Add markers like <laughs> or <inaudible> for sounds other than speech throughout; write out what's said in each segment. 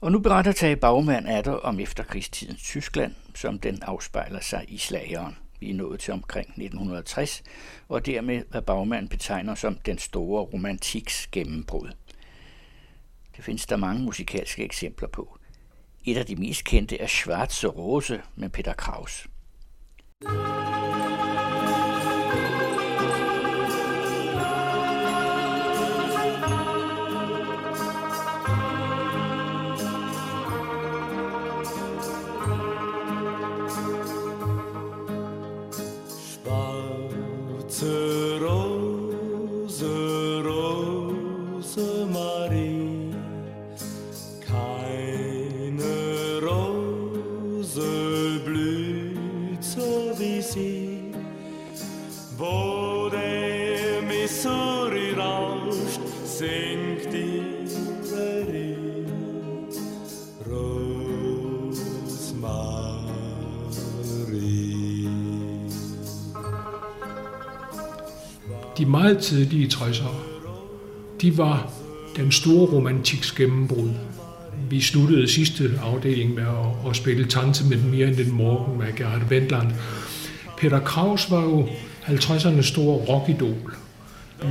Og nu beretter Tage Bagmand er om efterkrigstidens Tyskland, som den afspejler sig i slageren. Vi er nået til omkring 1960, og dermed hvad Bagmand betegner som den store romantiks gennembrud. Det findes der mange musikalske eksempler på. Et af de mest kendte er Schwarze Rose med Peter Kraus. thank you de meget tidlige 60'ere, de var den store romantiks gennembrud. Vi sluttede sidste afdeling med at, at spille Tante med den mere end den morgen med Gerhard Wendland. Peter Kraus var jo 50'ernes store rockidol,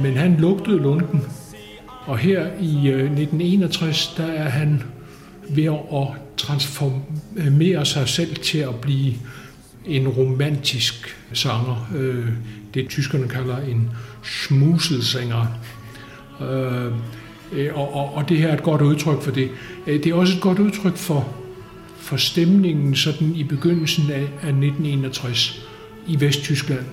men han lugtede lunden. Og her i øh, 1961, der er han ved at transformere sig selv til at blive en romantisk sanger. Øh, det tyskerne kalder en schmuselsanger. Øh, øh, og, og, og det her er et godt udtryk for det. Øh, det er også et godt udtryk for, for stemningen sådan i begyndelsen af, af 1961 i Vesttyskland.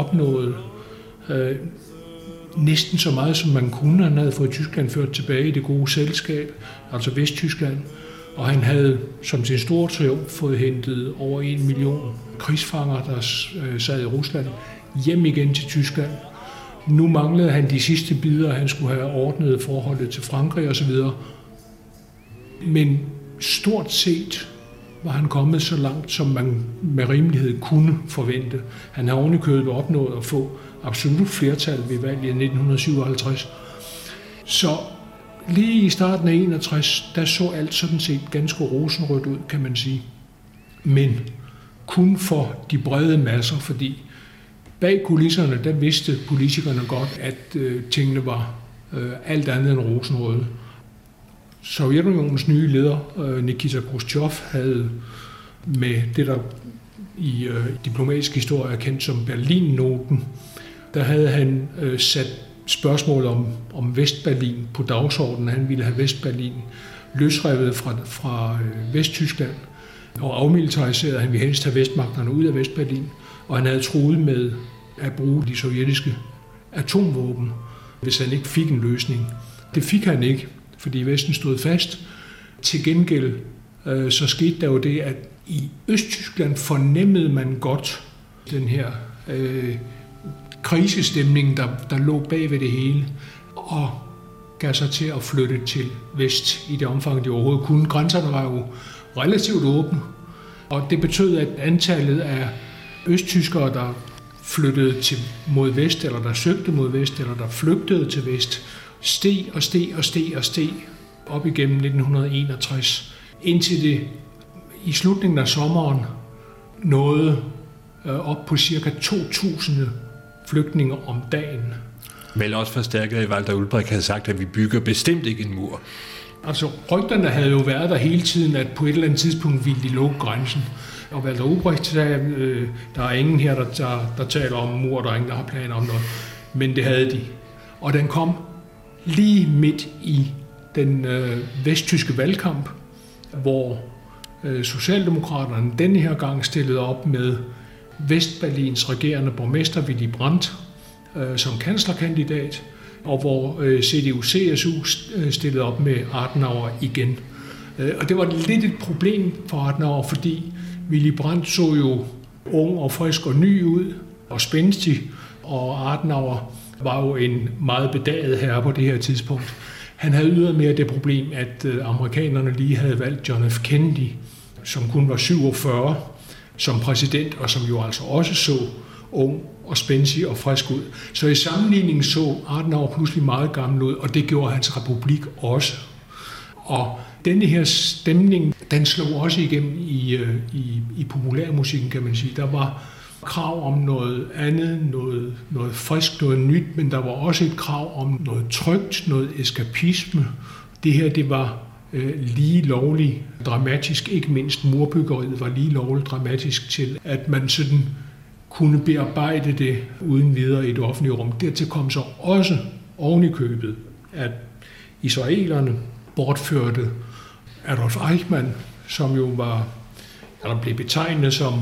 Opnået øh, næsten så meget, som man kunne. Han havde fået Tyskland ført tilbage i det gode selskab, altså Vesttyskland. Og han havde som sin store triumf fået hentet over en million krigsfanger, der øh, sad i Rusland, hjem igen til Tyskland. Nu manglede han de sidste bidder, han skulle have ordnet forholdet til Frankrig osv. Men stort set var han kommet så langt, som man med rimelighed kunne forvente. Han har ovenikøbet opnået at få absolut flertal ved valget i 1957. Så lige i starten af 61, der så alt sådan set ganske rosenrødt ud, kan man sige. Men kun for de brede masser, fordi bag kulisserne, der vidste politikerne godt, at øh, tingene var øh, alt andet end rosenrøde. Sovjetunionens nye leder, øh, Nikita Khrushchev, havde med det, der i øh, diplomatisk historie er kendt som Berlin-noten, der havde han øh, sat spørgsmål om, om Vestberlin på dagsordenen. Han ville have Vestberlin løsrevet fra, fra øh, Vesttyskland og afmilitariseret. Han ville helst have vestmagterne ud af Vestberlin, og han havde troet med at bruge de sovjetiske atomvåben, hvis han ikke fik en løsning. Det fik han ikke fordi Vesten stod fast. Til gengæld øh, så skete der jo det, at i Østtyskland fornemmede man godt den her øh, krisestemning, der, der lå bag ved det hele, og gav sig til at flytte til vest i det omfang, de overhovedet kunne. Grænserne var jo relativt åbne, og det betød, at antallet af østtyskere, der flyttede til mod vest, eller der søgte mod vest, eller der flygtede til vest, steg og steg og steg og steg op igennem 1961, indtil det i slutningen af sommeren nåede øh, op på cirka 2.000 flygtninge om dagen. Vel også forstærket af, at Walter Ulbricht havde sagt, at vi bygger bestemt ikke en mur. Altså, rygterne havde jo været der hele tiden, at på et eller andet tidspunkt ville de lukke grænsen. Og Walter Ulbricht sagde, at øh, der er ingen her, der, der, der taler om mur, der er ingen, der har planer om noget. Men det havde de. Og den kom lige midt i den øh, vesttyske valgkamp, hvor øh, Socialdemokraterne denne her gang stillede op med Vestberlins regerende borgmester Willy Brandt øh, som kanslerkandidat, og hvor øh, CDU-CSU øh, stillede op med Adenauer igen. Øh, og det var lidt et problem for Adenauer, fordi Willy Brandt så jo ung og frisk og ny ud og spændstig, og Adenauer var jo en meget bedaget herre på det her tidspunkt. Han havde ydermere det problem, at øh, amerikanerne lige havde valgt John F. Kennedy, som kun var 47, som præsident, og som jo altså også så ung og spændsig og frisk ud. Så i sammenligning så Adenauer pludselig meget gammel ud, og det gjorde hans republik også. Og denne her stemning, den slog også igennem i, øh, i, i populærmusikken, kan man sige. Der var krav om noget andet, noget, noget frisk, noget nyt, men der var også et krav om noget trygt, noget eskapisme. Det her, det var øh, lige lovligt dramatisk, ikke mindst murbyggeriet var lige lovligt dramatisk til, at man sådan kunne bearbejde det uden videre i et offentligt rum. Dertil kom så også oven i købet, at israelerne bortførte Adolf Eichmann, som jo var, eller blev betegnet som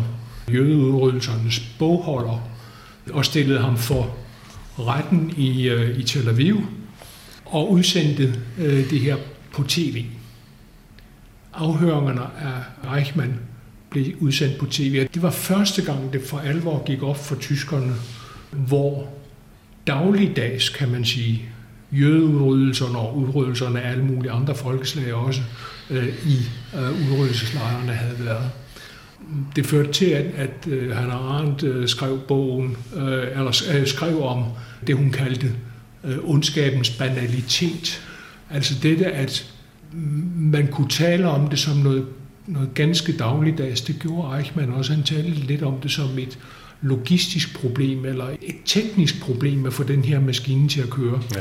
jødeudryddelsernes bogholder, og stillede ham for retten i, øh, i Tel Aviv, og udsendte øh, det her på tv. Afhøringerne af Eichmann blev udsendt på tv. Det var første gang, det for alvor gik op for tyskerne, hvor dagligdags, kan man sige, jødeudryddelserne og udryddelserne af alle mulige andre folkeslag også øh, i øh, udryddelseslejrene havde været. Det førte til, at, at øh, Hannah Arendt øh, skrev bogen, øh, eller øh, skrev om det, hun kaldte øh, ondskabens banalitet. Altså dette, at man kunne tale om det som noget, noget ganske dagligdags. Det gjorde Eichmann også. Han talte lidt om det som et logistisk problem, eller et teknisk problem at få den her maskine til at køre. Ja.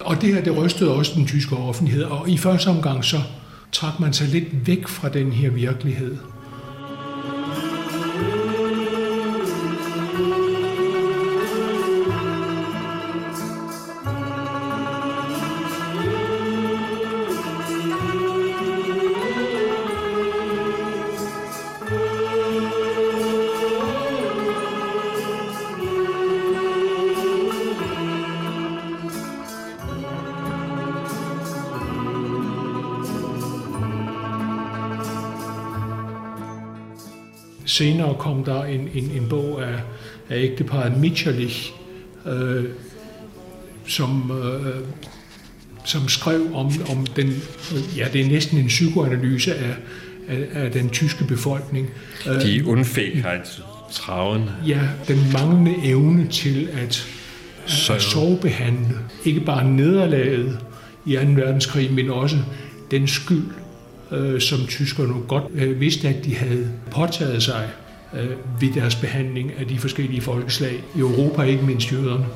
Og det her, det rystede også den tyske offentlighed, og i første omgang så trak man sig lidt væk fra den her virkelighed. Senere kom der en, en, en bog af, af ægteparet Mitscherlich, øh, som, øh, som skrev om, om den, ja, det er næsten en psykoanalyse af, af, af den tyske befolkning. De unfæghedstraven. Ja, den manglende evne til at, at, at sovebehandle ikke bare nederlaget i 2. verdenskrig, men også den skyld, øh, som tyskerne godt øh, vidste, at de havde påtaget sig øh, ved deres behandling af de forskellige folkeslag i Europa, ikke mindst jøderne.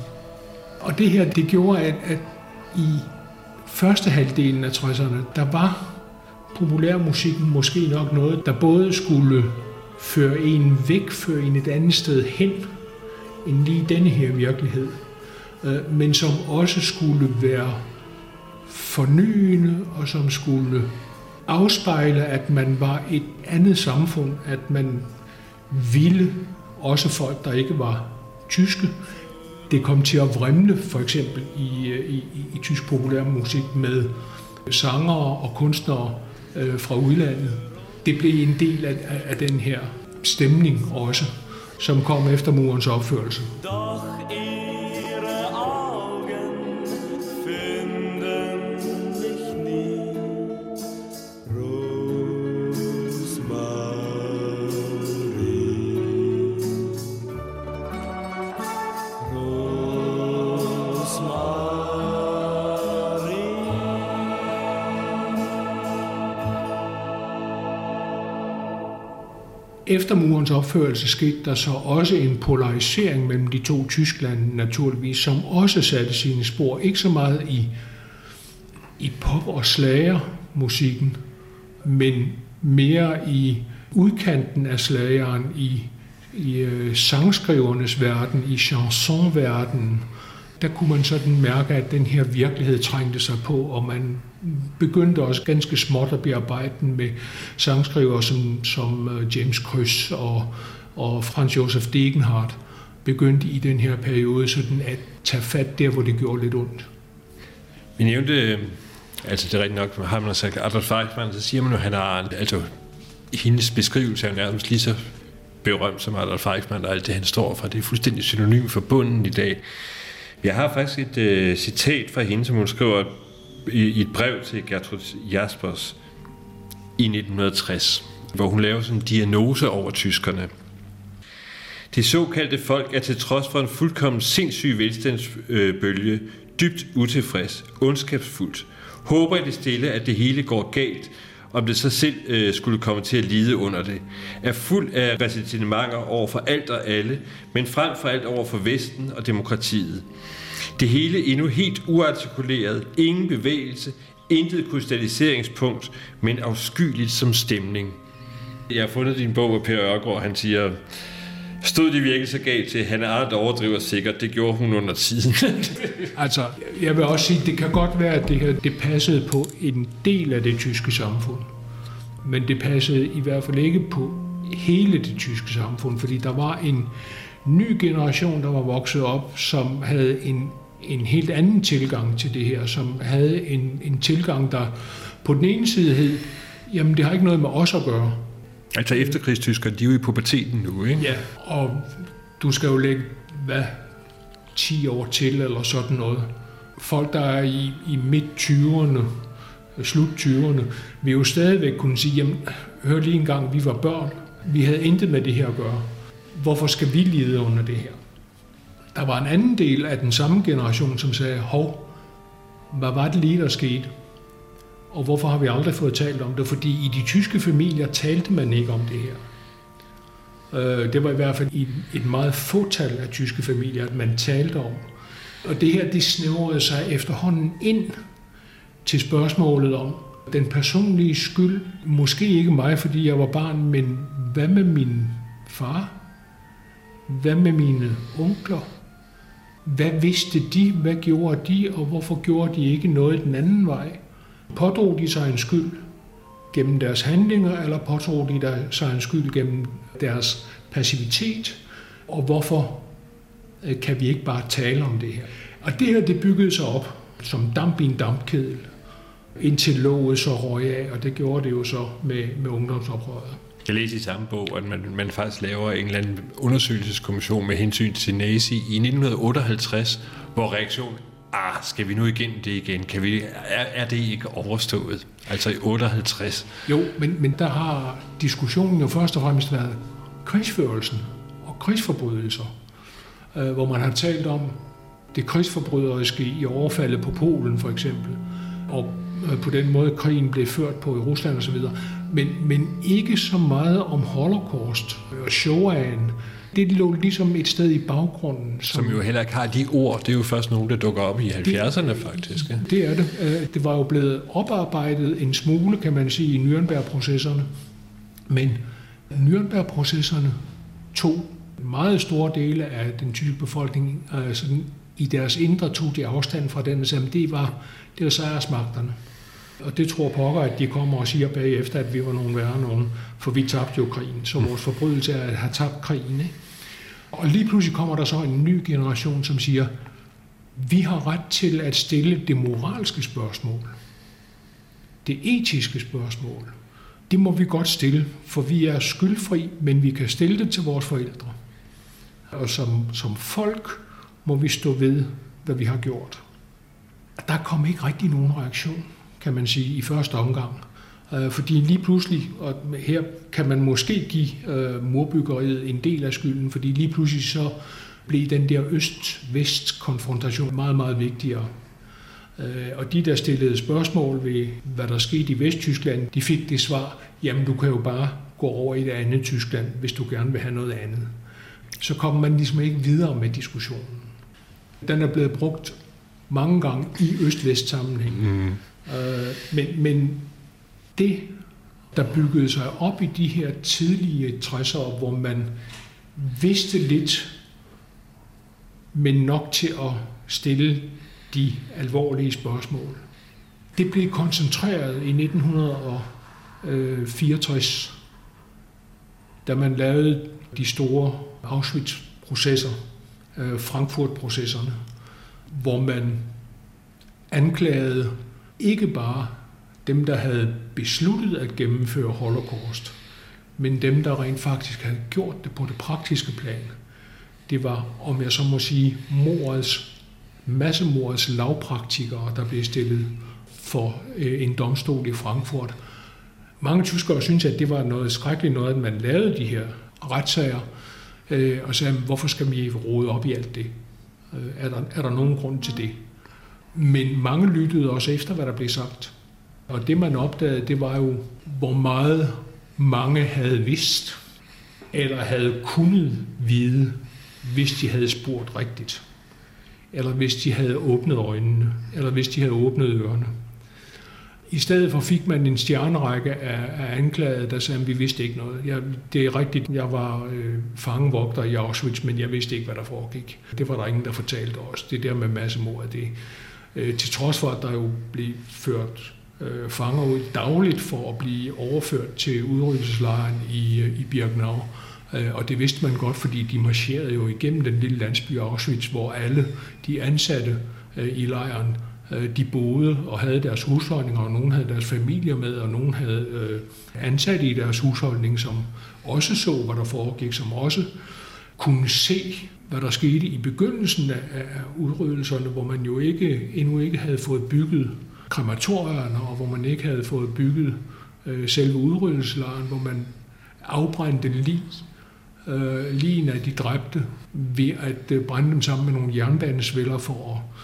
Og det her, det gjorde, at, at i første halvdelen af 60'erne, der var populærmusikken måske nok noget, der både skulle føre en væk, føre en et andet sted hen, end lige denne her virkelighed, øh, men som også skulle være fornyende, og som skulle afspejle, at man var et andet samfund, at man ville også folk, der ikke var tyske. Det kom til at vrimle for eksempel i, i, i tysk populærmusik med sangere og kunstnere øh, fra udlandet. Det blev en del af, af den her stemning også, som kom efter murens opførelse. Doch Efter murens opførelse skete der så også en polarisering mellem de to Tyskland naturligvis, som også satte sine spor, ikke så meget i, i pop- og slagermusikken, men mere i udkanten af slageren, i, i øh, sangskrivernes verden, i chansonverdenen, der kunne man sådan mærke, at den her virkelighed trængte sig på, og man begyndte også ganske småt at bearbejde den med sangskriver som, som øh, James Krøs og, og Franz Josef Degenhardt begyndte i den her periode sådan at tage fat der, hvor det gjorde lidt ondt. Vi nævnte, øh, altså det er rigtigt nok, har man sagt Adolf Eichmann, så siger man jo, at han har, altså hendes beskrivelse er nærmest lige så berømt som Adolf Eichmann og alt det, han står for. Det er fuldstændig synonym for bunden i dag. Jeg har faktisk et øh, citat fra hende, som hun skriver i, et brev til Gertrud Jaspers i 1960, hvor hun laver sådan en diagnose over tyskerne. Det såkaldte folk er til trods for en fuldkommen sindssyg velstandsbølge dybt utilfreds, ondskabsfuldt, håber i det stille, at det hele går galt, om det så selv øh, skulle komme til at lide under det, er fuld af resistentementer over for alt og alle, men frem for alt over for Vesten og demokratiet. Det hele endnu helt uartikuleret, ingen bevægelse, intet krystalliseringspunkt, men afskyeligt som stemning. Jeg har fundet din bog, hvor Per Ørgaard han siger, Stod de virkelig så galt til? Han Arndt overdriver sikkert. Det gjorde hun under tiden. <laughs> altså, jeg vil også sige, det kan godt være, at det her det passede på en del af det tyske samfund. Men det passede i hvert fald ikke på hele det tyske samfund, fordi der var en ny generation, der var vokset op, som havde en, en helt anden tilgang til det her, som havde en, en tilgang, der på den ene side hed, jamen det har ikke noget med os at gøre. Altså efterkrigstyskere, de er jo i puberteten nu, ikke? Ja, og du skal jo lægge, hvad, 10 år til eller sådan noget. Folk, der er i, i midt-20'erne, slut 20'erne, vil jo stadigvæk kunne sige, jamen, hør lige en gang, vi var børn, vi havde intet med det her at gøre. Hvorfor skal vi lide under det her? Der var en anden del af den samme generation, som sagde, hov, hvad var det lige, der skete? Og hvorfor har vi aldrig fået talt om det? Fordi i de tyske familier talte man ikke om det her. Øh, det var i hvert fald i et meget fåtal af tyske familier, at man talte om. Og det her, det snævrede sig efterhånden ind til spørgsmålet om den personlige skyld. Måske ikke mig, fordi jeg var barn, men hvad med min far? Hvad med mine onkler? Hvad vidste de? Hvad gjorde de? Og hvorfor gjorde de ikke noget den anden vej? Pådrog de sig en skyld gennem deres handlinger, eller pådrog de sig en skyld gennem deres passivitet? Og hvorfor øh, kan vi ikke bare tale om det her? Og det her, det byggede sig op som damp i en dampkedel, indtil låget så røg af, og det gjorde det jo så med, med ungdomsoprøret. Jeg læste i samme bog, at man, man faktisk laver en eller anden undersøgelseskommission med hensyn til nazi i 1958, hvor reaktionen ah, skal vi nu igennem det igen? Kan vi, er, er det ikke overstået? Altså i 58? Jo, men, men der har diskussionen jo først og fremmest været krigsførelsen og krigsforbrydelser, øh, hvor man har talt om det krigsforbryderiske i overfaldet på Polen for eksempel, og på den måde krigen blev ført på i Rusland osv., men, men ikke så meget om holocaust og Shoah'en, det lå ligesom et sted i baggrunden. Som, som jo heller ikke har de ord. Det er jo først nogen, der dukker op i 70'erne faktisk. Ja. Det er det. Øh, det var jo blevet oparbejdet en smule, kan man sige, i Nürnberg-processerne. Men Nürnberg-processerne tog meget store dele af den tyske befolkning altså i deres indre tog de afstand fra den, som det var, det var sejrsmagterne. Og det tror pokker, at de kommer og siger bagefter, at vi var nogen værre nogen, for vi tabte jo krigen. Så vores forbrydelse er at have tabt krigen. Ikke? Og lige pludselig kommer der så en ny generation, som siger, vi har ret til at stille det moralske spørgsmål. Det etiske spørgsmål. Det må vi godt stille, for vi er skyldfri, men vi kan stille det til vores forældre. Og som, som folk må vi stå ved, hvad vi har gjort. Der kom ikke rigtig nogen reaktion, kan man sige, i første omgang. Øh, fordi lige pludselig, og her kan man måske give øh, murbyggeriet en del af skylden, fordi lige pludselig så blev den der øst-vest-konfrontation meget, meget vigtigere. Øh, og de, der stillede spørgsmål ved, hvad der skete i Vesttyskland, de fik det svar, jamen du kan jo bare gå over i det andet Tyskland, hvis du gerne vil have noget andet. Så kom man ligesom ikke videre med diskussionen. Den er blevet brugt mange gange i øst-vest sammenhæng. Mm. Øh, men, men det, der byggede sig op i de her tidlige 60'ere, hvor man vidste lidt, men nok til at stille de alvorlige spørgsmål. Det blev koncentreret i 1964, da man lavede de store Auschwitz-processer, øh, Frankfurt-processerne, hvor man anklagede ikke bare dem, der havde besluttet at gennemføre holocaust, men dem, der rent faktisk havde gjort det på det praktiske plan. Det var, om jeg så må sige, morets massemordets lavpraktikere, der blev stillet for øh, en domstol i Frankfurt. Mange tyskere synes, at det var noget skrækkeligt noget, at man lavede de her retssager, øh, og sagde, hvorfor skal vi rode op i alt det? Øh, er, der, er der nogen grund til det? Men mange lyttede også efter, hvad der blev sagt. Og det man opdagede, det var jo, hvor meget mange havde vidst, eller havde kunnet vide, hvis de havde spurgt rigtigt. Eller hvis de havde åbnet øjnene, eller hvis de havde åbnet ørerne. I stedet for fik man en stjernerække af, af anklagede, der sagde, at vi vidste ikke noget. Jeg, det er rigtigt, jeg var øh, fangevogter i Auschwitz, men jeg vidste ikke, hvad der foregik. Det var der ingen, der fortalte os. Det der med massemord, det, øh, til trods for, at der jo blev ført øh, fanger ud dagligt for at blive overført til udryddelseslejren i, øh, i Birkenau. Øh, og det vidste man godt, fordi de marcherede jo igennem den lille landsby Auschwitz, hvor alle de ansatte øh, i lejren Øh, de boede og havde deres husholdninger, og nogen havde deres familier med, og nogen havde øh, ansatte i deres husholdning, som også så, hvad der foregik, som også kunne se, hvad der skete i begyndelsen af, udryddelserne, hvor man jo ikke, endnu ikke havde fået bygget krematorierne, og hvor man ikke havde fået bygget øh, selve udryddelseslejren, hvor man afbrændte lige øh, lige af de dræbte ved at øh, brænde dem sammen med nogle jernbanesvælder for at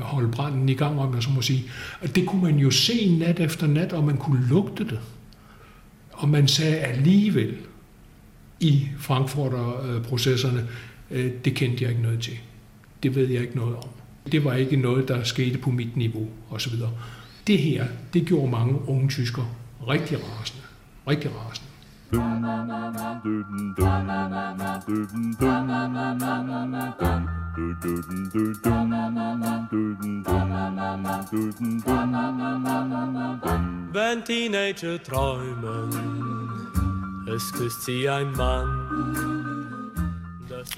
holde branden i gang, om jeg så må sige. Og det kunne man jo se nat efter nat, og man kunne lugte det. Og man sagde alligevel i Frankfurter-processerne, øh, det kendte jeg ikke noget til. Det ved jeg ikke noget om. Det var ikke noget, der skete på mit niveau, osv. Det her, det gjorde mange unge tyskere rigtig rasende. Rigtig rasende. Wenn Teenager träumen, es küsst sie ein Mann.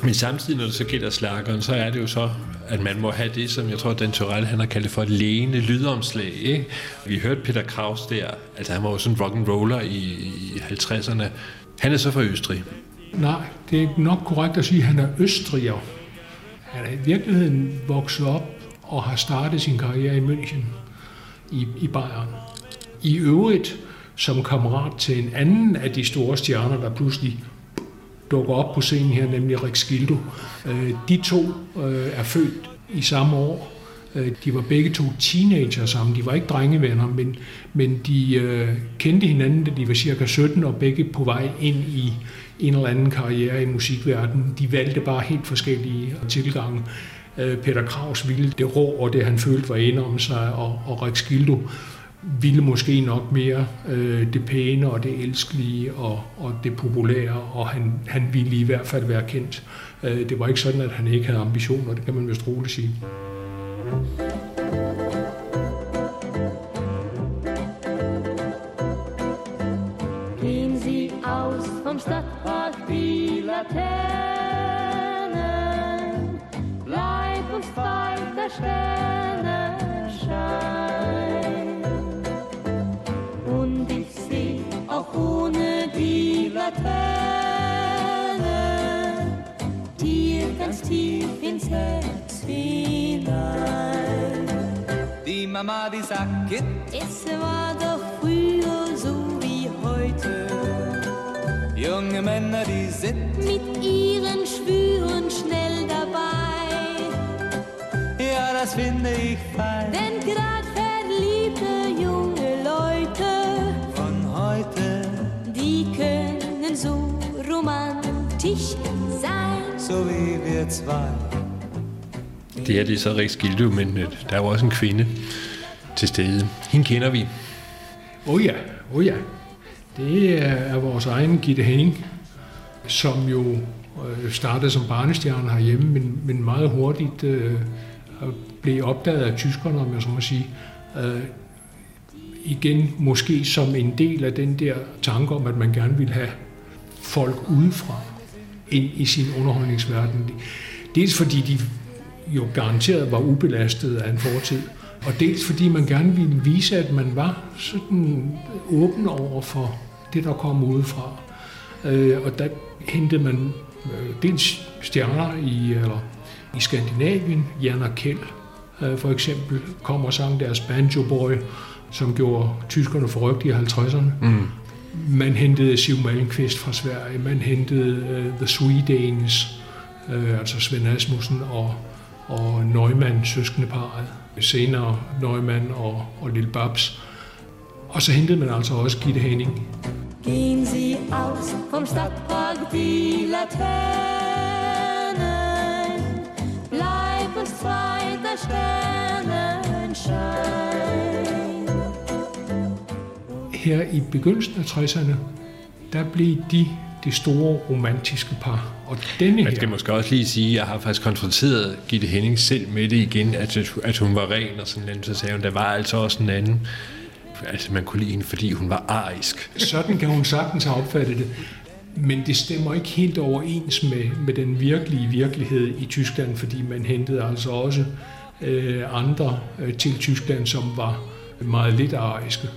Men samtidig, når det så gælder slageren, så er det jo så, at man må have det, som jeg tror, Dan Torell, han har kaldt det for et lægende lydomslag. Ikke? Vi hørte Peter Kraus der, altså han var jo sådan rock and roller i, i 50'erne. Han er så fra Østrig. Nej, det er nok korrekt at sige, at han er østriger. Han er i virkeligheden vokset op og har startet sin karriere i München, i, i Bayern. I øvrigt som kammerat til en anden af de store stjerner, der pludselig dukker op på scenen her, nemlig Rick Skildo. Øh, de to øh, er født i samme år. Øh, de var begge to teenager sammen. De var ikke drengevenner, men, men de kendte hinanden, da de var cirka 17 og begge på vej ind i en eller anden karriere i musikverdenen. De valgte bare helt forskellige tilgange. Peter Kraus ville det rå og det, han følte var inde om sig, og, og Rik Skildo ville måske nok mere øh, det pæne og det elskelige og, og det populære, og han, han ville i hvert fald være kendt. Øh, det var ikke sådan, at han ikke havde ambitioner, det kan man vist roligt sige. Gehen Sie aus vom Stadtpark die Laternen, bleib uns bei der ins Herz hinein. Die Mama, die sagt, es war doch früher so wie heute. Junge Männer, die sind mit ihren Schwüren schnell dabei. Ja, das finde ich fein. Denn grad verliebte junge Leute von heute, die können so romantisch sein. So wie wir zwei. Det her det er så Riks Gildo, men øh, der er jo også en kvinde til stede. Hende kender vi. Oh ja, oh ja. Det er vores egen Gitte Henning, som jo øh, startede som barnestjerne herhjemme, men, men meget hurtigt øh, blev opdaget af tyskerne, om jeg så må sige. Øh, igen måske som en del af den der tanke om, at man gerne vil have folk udefra ind i sin underholdningsverden. Dels fordi de jo garanteret var ubelastet af en fortid, og dels fordi man gerne ville vise, at man var sådan åben over for det, der kom udefra. Øh, og der hentede man øh, dels stjerner i, eller I Skandinavien, Jan og Kjeld øh, for eksempel, kom og sang deres Banjo Boy, som gjorde tyskerne forrygt i 50'erne. Mm. Man hentede Siv Malmqvist fra Sverige, man hentede uh, The Swedanes, uh, altså Svend Asmussen og, og Neumann, søskende parret. Senere Neumann og, og Lille Babs. Og så hentede man altså også Gitte Henning. Gehen Sie aus vom Stadtpark die Laternen, bleib uns frei der Sternenschein. Her i begyndelsen af 60'erne, der blev de det store romantiske par. Og denne Man skal her... måske også lige sige, at jeg har faktisk konfronteret Gitte Henning selv med det igen, at, at hun var ren og sådan noget, så sagde hun, der var altså også en anden altså man kunne lide hende, fordi hun var arisk. Sådan kan hun sagtens have opfattet det. Men det stemmer ikke helt overens med, med den virkelige virkelighed i Tyskland, fordi man hentede altså også øh, andre øh, til Tyskland, som var meget lidt ariske.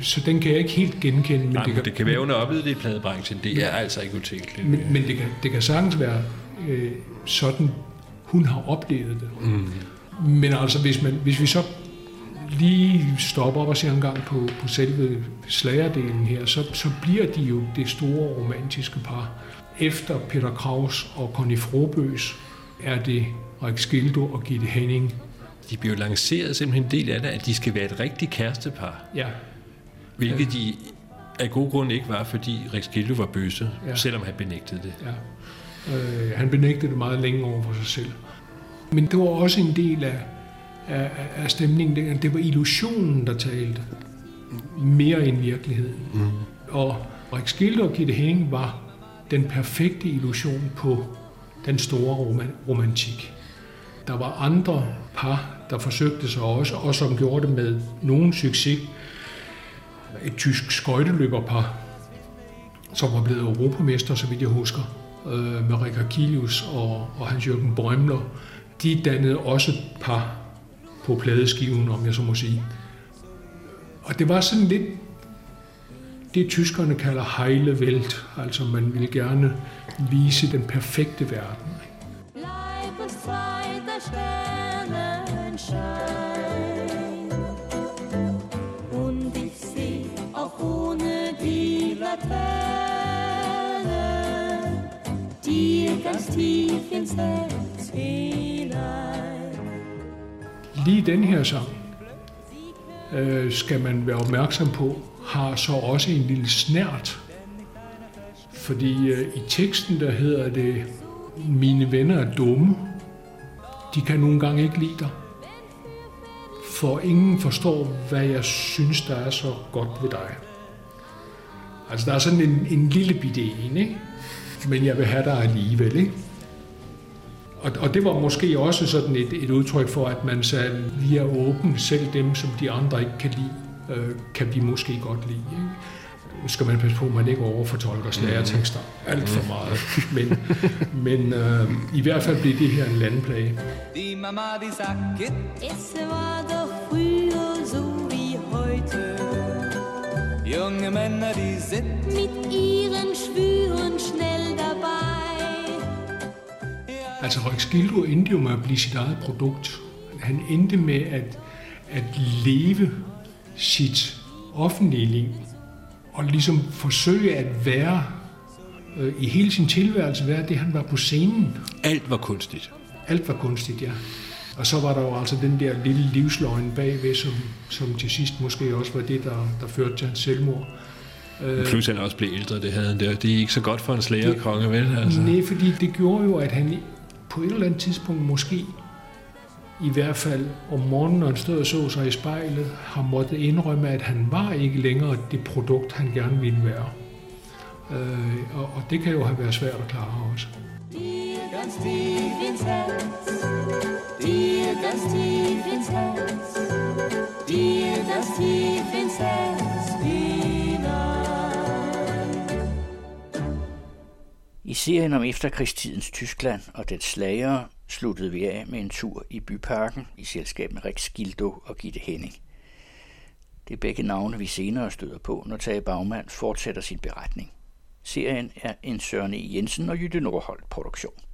Så den kan jeg ikke helt genkende. Men Nej, det, kan, det kan være, hun har oplevet det i pladebranchen. Det er altså ikke utænkeligt. Men, men det, kan, det kan sagtens være øh, sådan, hun har oplevet det. Mm. Men altså, hvis, man, hvis vi så lige stoppe op og se en gang på, på selve slagerdelen her, så, så bliver de jo det store romantiske par. Efter Peter Kraus og Conny Frobøs er det Rik Skildo og Gitte Henning. De bliver jo lanceret simpelthen en del af det, at de skal være et rigtigt kærestepar. Ja. Hvilket de af god grund ikke var, fordi Rik Skildo var bøse, ja. selvom han benægtede det. Ja. Øh, han benægtede det meget længe over for sig selv. Men det var også en del af, af, af stemningen. Det var illusionen, der talte mere end virkeligheden. Mm. Og Rik Skilder og Gitte Henning var den perfekte illusion på den store romantik. Der var andre par, der forsøgte sig også, og som gjorde det med nogen succes. Et tysk skøjteløberpar, som var blevet europamester, så vidt jeg husker, øh, med Rikard Kilius og, og Hans-Jørgen Brømler. De dannede også par på pladeskiven, om jeg så må sige. Og det var sådan lidt det, tyskerne kalder heile Welt, altså man ville gerne vise den perfekte verden. Ganz tief ins Herz hinein lige den her sang, øh, skal man være opmærksom på, har så også en lille snært. Fordi øh, i teksten, der hedder det, mine venner er dumme, de kan nogle gange ikke lide dig. For ingen forstår, hvad jeg synes, der er så godt ved dig. Altså, der er sådan en, en lille bitte en, ikke? Men jeg vil have dig alligevel, ikke? Og, og det var måske også sådan et, et udtryk for, at man sagde, vi er åbne, selv dem, som de andre ikke kan lide, øh, kan vi måske godt lide. Ikke? Nu skal man passe på, at man ikke overfortolker slagertekster alt for meget. Men, men øh, i hvert fald blev det her en landplage. Die Mama, die sagt, so wie heute. Junge Männer, die sind mit ihren Schwüren schnell dabei. Altså Skildur endte jo med at blive sit eget produkt. Han endte med at, at leve sit offentlige liv og ligesom forsøge at være øh, i hele sin tilværelse, være det, han var på scenen. Alt var kunstigt. Alt var kunstigt, ja. Og så var der jo altså den der lille livsløgn bagved, som, som til sidst måske også var det, der, der førte til hans selvmord. Plus han også blev ældre, det havde han der. Det er ikke så godt for en slagerkonge, vel? Altså. Nej, fordi det gjorde jo, at han på et eller andet tidspunkt måske, i hvert fald om morgenen, når han stod og så sig i spejlet, har måttet indrømme, at han var ikke længere det produkt, han gerne ville være. Øh, og, og det kan jo have været svært at klare også. Ganz tief ins Herz, dir ganz tief ins Herz, dir ganz tief ins Herz, I serien om efterkrigstidens Tyskland og dets slagere sluttede vi af med en tur i byparken i selskab med Rex Gildo og Gitte Henning. Det er begge navne, vi senere støder på, når Tage Bagmand fortsætter sin beretning. Serien er en Søren E. Jensen og Jytte Nordholt produktion.